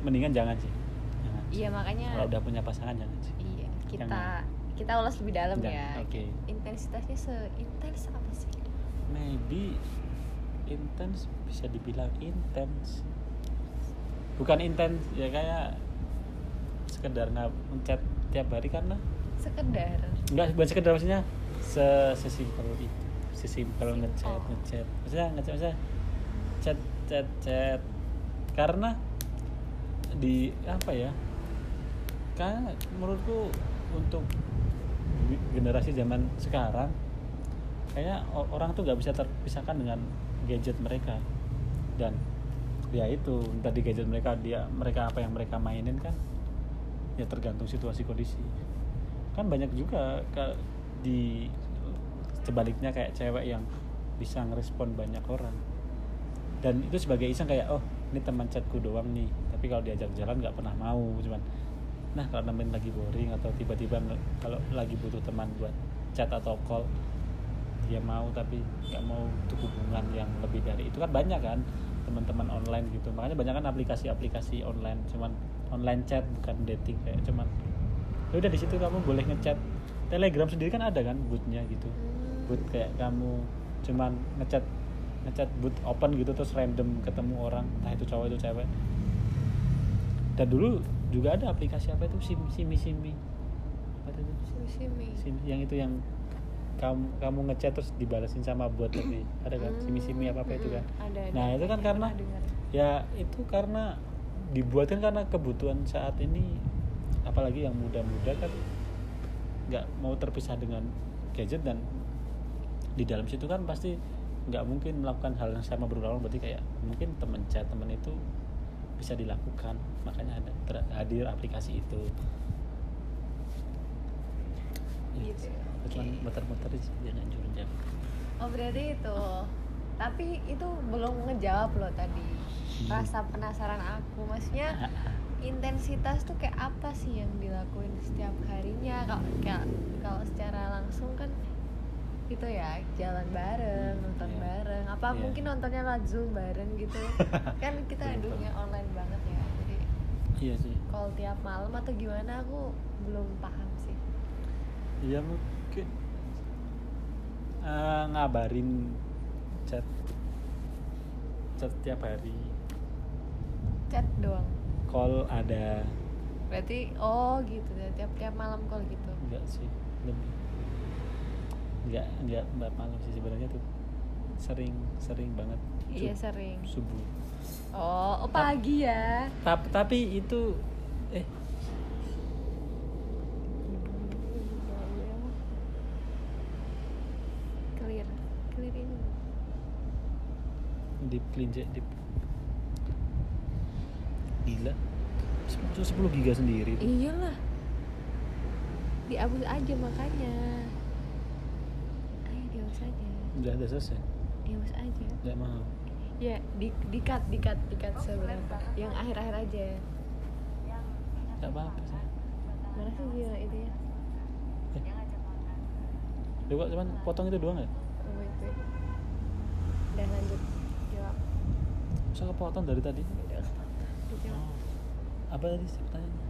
S2: mendingan jangan sih jangan.
S1: iya makanya
S2: kalau udah punya pasangan jangan sih
S1: iya kita
S2: Jangan.
S1: kita ulas lebih dalam
S2: Jangan,
S1: ya
S2: oke.
S1: intensitasnya seintens apa sih
S2: maybe intens bisa dibilang intens bukan intens ya kayak sekedar nggak mencet tiap hari karena
S1: sekedar
S2: nggak bukan sekedar maksudnya se sesimpel itu. Sesimpel ngechat
S1: Simple.
S2: ngechat. Maksudnya ngechat maksudnya chat chat chat. Karena di apa ya karena menurutku untuk ge- generasi zaman sekarang kayak o- orang tuh nggak bisa terpisahkan dengan gadget mereka. Dan ya itu tadi gadget mereka dia mereka apa yang mereka mainin kan ya tergantung situasi kondisi kan banyak juga ka- di sebaliknya kayak cewek yang bisa ngerespon banyak orang. Dan itu sebagai iseng kayak oh ini teman chatku doang nih tapi kalau diajak jalan nggak pernah mau cuman nah kalau nemenin lagi boring atau tiba-tiba kalau lagi butuh teman buat chat atau call dia mau tapi nggak mau untuk hubungan yang lebih dari itu. Kan banyak kan teman-teman online gitu. Makanya banyak kan aplikasi-aplikasi online cuman online chat bukan dating kayak cuman ya udah di situ kamu boleh ngechat. Telegram sendiri kan ada kan bootnya gitu.
S1: Hmm.
S2: boot kayak kamu cuman ngechat ngechat boot open gitu terus random ketemu orang entah itu cowok itu cewek. Dan dulu juga ada aplikasi apa itu? Sim simi simi. Apa itu?
S1: Simi
S2: sim yang itu yang kamu kamu ngechat terus dibalasin sama bot tapi ada kan? Simi simi apa apa itu kan?
S1: Ada, ada.
S2: nah itu kan karena ya itu karena dibuatin karena kebutuhan saat ini apalagi yang muda-muda kan nggak mau terpisah dengan gadget dan di dalam situ kan pasti nggak mungkin melakukan hal yang sama berulang berarti kayak mungkin temen chat temen itu bisa dilakukan. Makanya ada ter- hadir aplikasi itu.
S1: Gitu.
S2: Cuman
S1: oke.
S2: muter-muter jangan jurang
S1: oh berarti itu. Tapi itu belum ngejawab loh tadi.
S2: Hmm.
S1: rasa penasaran aku. Maksudnya <laughs> intensitas tuh kayak apa sih yang dilakuin setiap harinya? Kalau kayak kalau secara langsung kan itu ya jalan bareng nonton
S2: Iya.
S1: bareng. Apa
S2: Iya.
S1: mungkin nontonnya zoom bareng gitu. <laughs> Kan kita dunia online banget ya. Jadi
S2: iya sih.
S1: kalau tiap malam atau gimana aku belum paham sih.
S2: Iya mungkin. Eh, ngabarin chat chat tiap hari.
S1: Chat doang
S2: call ada
S1: berarti oh gitu ya. Tiap tiap malam call gitu.
S2: Enggak sih lebih. Enggak enggak mbak malam sih sebenarnya tuh. Sering sering banget.
S1: Iya
S2: Sub-
S1: sering.
S2: subuh.
S1: Oh, oh pagi ya?
S2: Tapi tapi itu eh.
S1: Clear clear ini.
S2: Deep clean deep gila. 10 giga sendiri tuh.
S1: iyalah. Dihapus aja makanya. Ayo dihapus aja
S2: udah udah selesai.
S1: Dihapus aja
S2: nggak mau
S1: ya di di cut di cut di cut seberapa yang akhir akhir aja.
S2: Nggak apa apa sih.
S1: Mana sih gila itu ya?
S2: Lu kok cuman potong itu doang ya?
S1: oh, wait. dan lanjut. Jawab.
S2: Masa kepotong dari tadi? Apa tadi sih pertanyaannya?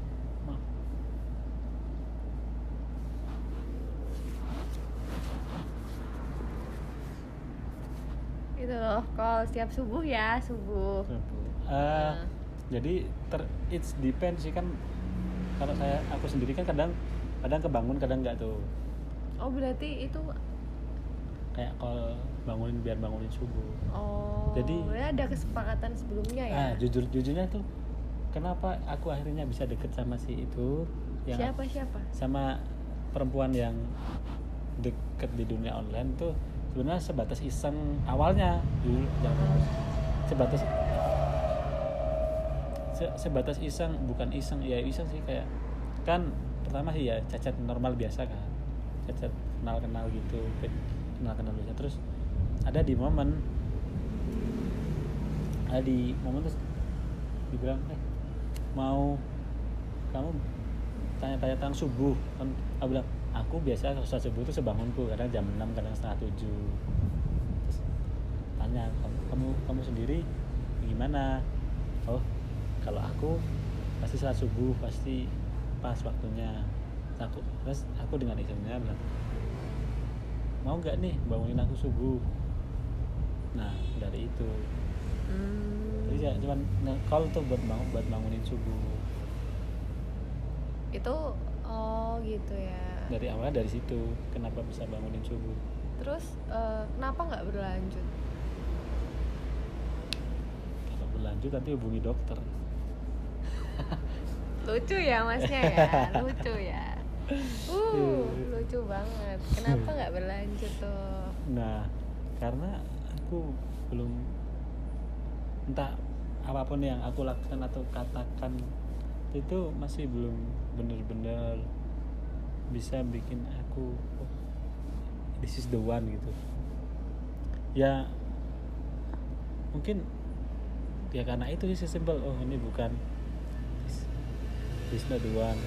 S2: Maaf.
S1: itu loh kalau setiap subuh ya subuh
S2: Eh,
S1: Nah.
S2: jadi ter it's depends sih kan kalau saya aku sendiri kan kadang kadang kebangun kadang enggak tuh
S1: oh berarti itu
S2: kayak kalau bangunin biar bangunin subuh
S1: oh
S2: Jadi-
S1: ada kesepakatan sebelumnya ya
S2: ah jujur jujurnya tuh kenapa aku akhirnya bisa deket sama si itu? Yang
S1: siapa siapa?
S2: Sama perempuan yang deket di dunia online tuh sebenarnya sebatas iseng awalnya. Dulu jangan sebatas se- sebatas iseng bukan iseng. Ya iseng sih kayak kan pertama sih ya cacat normal biasa kan. Cacat kenal kenal gitu kenal kenal biasa. Terus ada di momen ada di momen terus dibilang eh mau kamu tanya-tanya tentang subuh. Kan aku bilang aku biasa sholat subuh itu sebangunku kadang jam 6 kadang setengah tujuh. Tanya kamu kamu, kamu sendiri gimana? Oh kalau aku pasti sholat subuh pasti pas waktunya. Aku terus aku dengan isengnya bilang mau nggak nih bangunin aku subuh? Nah dari itu.
S1: Hmm,
S2: jadi ya cuman call tuh buat bangun buat bangunin subuh.
S1: Itu oh gitu ya.
S2: Dari awal dari situ kenapa bisa bangunin subuh?
S1: Terus eh, kenapa nggak berlanjut?
S2: Kalau berlanjut nanti hubungi dokter. <laughs>
S1: Lucu ya masnya ya? <laughs> Lucu ya? <laughs> Uh lucu banget. Kenapa nggak berlanjut tuh?
S2: Nah karena aku belum entah apa pun yang aku lakukan atau katakan itu masih belum bener-bener bisa bikin aku oh, this is the one gitu. Ya mungkin ya karena itu sih simple. Oh ini bukan this, this not the one.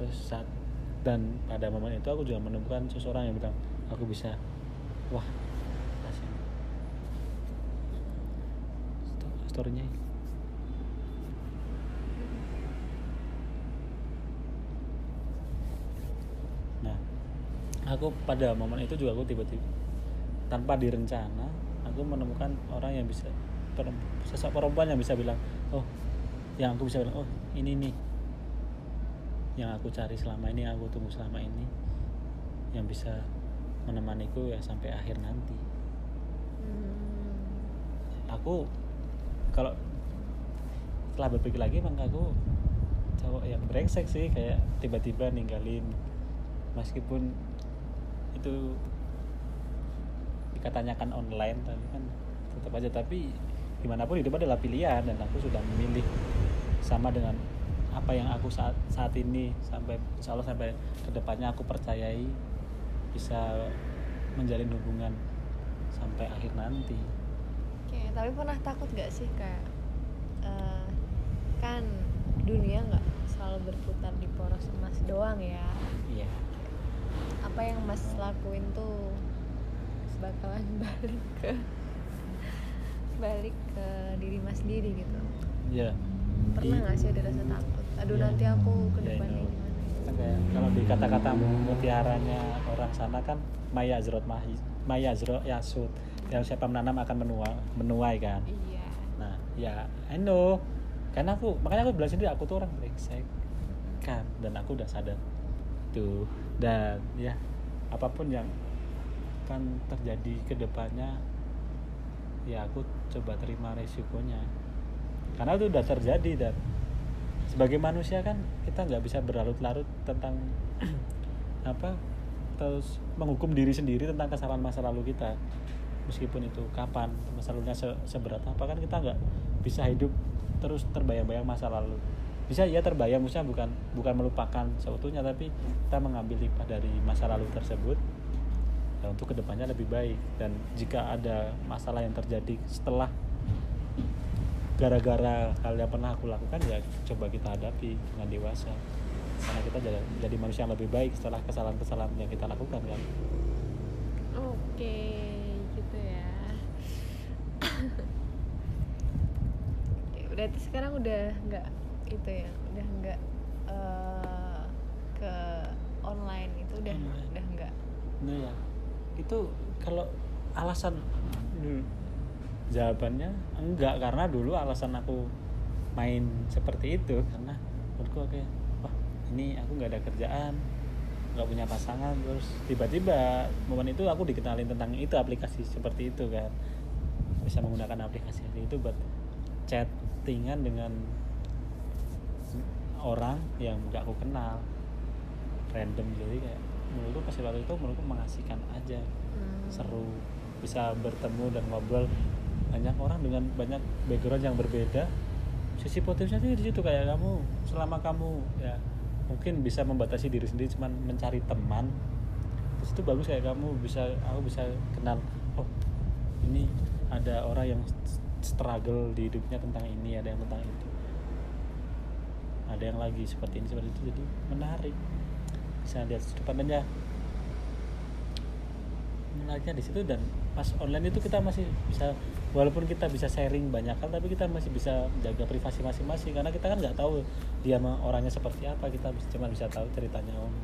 S2: Terus saat dan pada momen itu aku juga menemukan seseorang yang bilang aku bisa. Wah asik Ini. nah aku pada momen itu juga aku tiba-tiba tanpa direncana aku menemukan orang yang bisa sosok perempuan yang bisa bilang oh yang aku bisa bilang oh ini nih yang aku cari selama ini yang aku tunggu selama ini yang bisa menemaniku ya sampai akhir nanti
S1: Hmm,
S2: aku kalau setelah berpikir lagi emang aku cowok yang brengsek sih kayak tiba-tiba ninggalin. Meskipun itu katanya kan online tapi kan tetap aja. Tapi gimana pun hidup adalah pilihan dan aku sudah memilih sama dengan apa yang aku saat saat ini sampai insya Allah sampai ke depannya aku percayai bisa menjalin hubungan sampai akhir nanti
S1: tapi pernah takut gak sih kayak eh, kan dunia nggak selalu berputar di poros emas doang ya?
S2: Iya.
S1: Apa yang mas lakuin tuh bakalan <laughs> balik ke balik ke diri mas sendiri gitu?
S2: Iya.
S1: Pernah nggak sih ada rasa takut? Aduh
S2: Iya.
S1: nanti aku ke
S2: Iya,
S1: depannya
S2: itu.
S1: gimana?
S2: Kan kayak kalau di kata-kata mutiaranya orang sana kan maya zrot mahi maya zro yasud yang siapa menanam akan menuai menuai kan?
S1: Iya.
S2: Nah ya I know. Karena aku makanya aku bilang sendiri aku tuh orang brengsek kan? Dan aku udah sadar tuh. Dan ya apa pun yang akan terjadi ke depannya ya aku coba terima resikonya. Karena itu udah terjadi dan sebagai manusia kan kita nggak bisa berlarut-larut tentang <clears throat> apa terus menghukum diri sendiri tentang kesalahan masa lalu kita meskipun itu kapan masa lalunya se- seberat apa kan kita nggak bisa hidup terus terbayang-bayang masa lalu. Bisa ya terbayang maksudnya bukan bukan melupakan seutuhnya tapi kita mengambil hikmah dari masa lalu tersebut ya untuk ke depannya lebih baik. Dan jika ada masalah yang terjadi setelah gara-gara hal yang pernah aku lakukan ya coba kita hadapi dengan dewasa. Karena kita jadi, jadi manusia yang lebih baik setelah kesalahan-kesalahan yang kita lakukan kan?
S1: Oke. gitu ya Oke, berarti sekarang udah nggak gitu ya udah nggak eh, ke online itu udah
S2: Online.
S1: udah nggak.
S2: Nah ya. Itu kalau alasan hmm, jawabannya enggak karena dulu alasan aku main seperti itu karena menurutku kayak wah ini aku nggak ada kerjaan nggak punya pasangan. Terus tiba-tiba momen itu aku dikenalin tentang itu aplikasi seperti itu kan. Bisa menggunakan aplikasi itu buat chattingan dengan orang yang nggak aku kenal. Random jadi kayak menurutku pas waktu itu menurutku mengasihkan aja.
S1: Hmm.
S2: seru bisa bertemu dan ngobrol banyak orang dengan banyak background yang berbeda. Sisi positifnya sih di situ kayak kamu selama kamu ya mungkin bisa membatasi diri sendiri cuman mencari teman. Terus itu bagus kayak kamu bisa aku bisa kenal oh ini ada orang yang struggle di hidupnya tentang ini ada yang tentang itu. Ada yang lagi seperti ini seperti itu jadi menarik. Bisa lihat sudut menariknya di situ dan pas online itu kita masih bisa walaupun kita bisa sharing banyak hal tapi kita masih bisa jaga privasi masing-masing karena kita kan nggak tahu dia orangnya seperti apa kita cuma bisa tahu ceritanya om.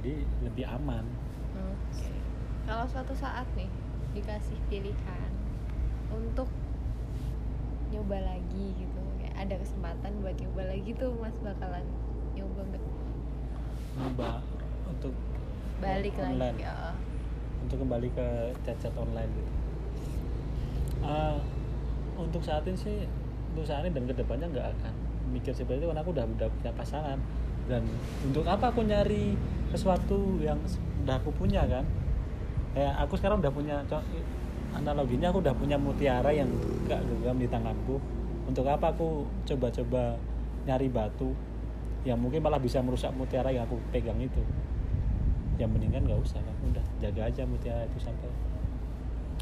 S2: Jadi lebih aman.
S1: Oke. Kalau suatu saat nih dikasih pilihan untuk nyoba lagi gitu, kayak ada kesempatan buat nyoba lagi tuh Mas bakalan nyoba nggak?
S2: nyoba untuk
S1: Balik
S2: Online.
S1: lagi. Ya.
S2: untuk kembali ke cacat online gitu. Eh, untuk saat ini sih untuk saat ini dan ke depannya nggak akan mikir seperti itu karena aku udah udah punya pasangan dan untuk apa aku nyari sesuatu yang udah aku punya kan kayak aku sekarang udah punya analoginya aku udah punya mutiara yang gak genggam di tanganku. Untuk apa aku coba-coba nyari batu yang mungkin malah bisa merusak mutiara yang aku pegang itu? Yang mendingan nggak usah kan udah jaga aja mutiara itu sampai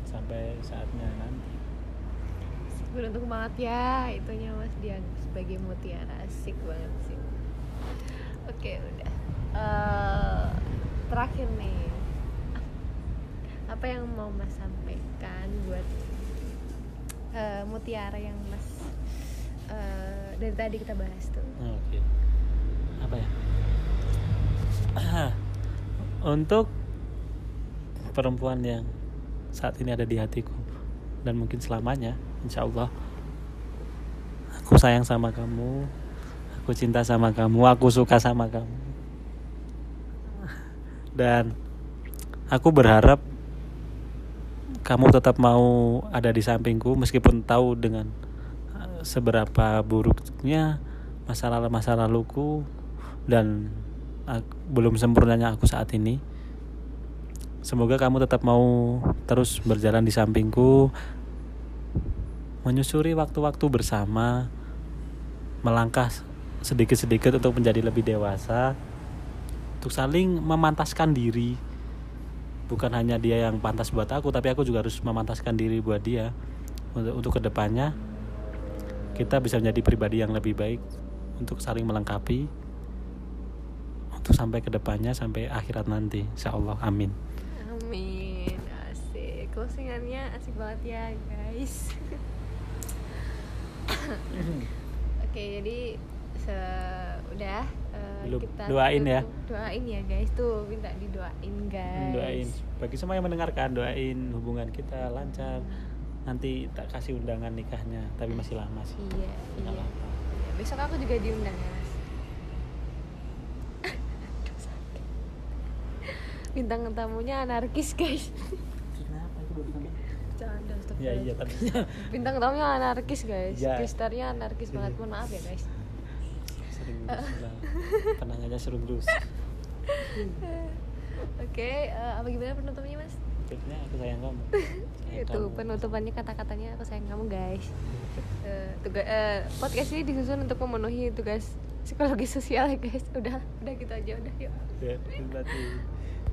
S2: sampai saatnya nanti.
S1: Beruntung banget ya itunya Mas Dian sebagai mutiara. Asik banget sih. Oke udah. Eh, terakhir nih apa yang mau Mas sampaikan buat eh, mutiara yang Mas eh, dari tadi kita bahas tuh.
S2: Nah, oke. Apa ya? <clears throat> Untuk perempuan yang saat ini ada di hatiku dan mungkin selamanya insya Allah aku sayang sama kamu aku cinta sama kamu aku suka sama kamu. Dan aku berharap kamu tetap mau ada di sampingku meskipun tahu dengan eh, seberapa buruknya masa lalu masa laluku dan ak- belum sempurnanya aku saat ini. Semoga kamu tetap mau terus berjalan di sampingku menyusuri waktu-waktu bersama melangkah sedikit-sedikit untuk menjadi lebih dewasa untuk saling memantaskan diri bukan hanya dia yang pantas buat aku tapi aku juga harus memantaskan diri buat dia untuk untuk ke depannya kita bisa menjadi pribadi yang lebih baik untuk saling melengkapi untuk sampai ke depannya sampai akhirat nanti insya Allah amin
S1: Amin. Asik. Closingannya asik banget ya, guys. <laughs> Oke, jadi se eh,
S2: Belum.
S1: kita
S2: Doain ya.
S1: Doain ya, guys. Tuh, minta didoain, guys.
S2: doain bagi semua yang mendengarkan doain hubungan kita lancar nanti tak kasih undangan nikahnya tapi masih lama sih
S1: Iya,
S2: Nggak
S1: iya. Iya, Besok aku juga diundang ya, Mas. <laughs> Bintang tamunya anarkis, guys.
S2: kenapa itu?
S1: Canda,
S2: ya iya tapi
S1: Bintang tamunya anarkis, guys.
S2: Ya.
S1: Anarkis banget. Mohon maaf ya, guys.
S2: Lah tenang aja seru terus
S1: Oke, eh, apa gimana penutupnya, Mas?
S2: Akhirnya aku sayang kamu. <laughs> Sayang
S1: itu
S2: kamu.
S1: penutupannya kata-katanya aku sayang kamu guys. Eh, tuga- eh, podcast ini disusun untuk memenuhi tugas psikologi sosial ya guys. Udah udah gitu aja udah yuk.
S2: Ya berarti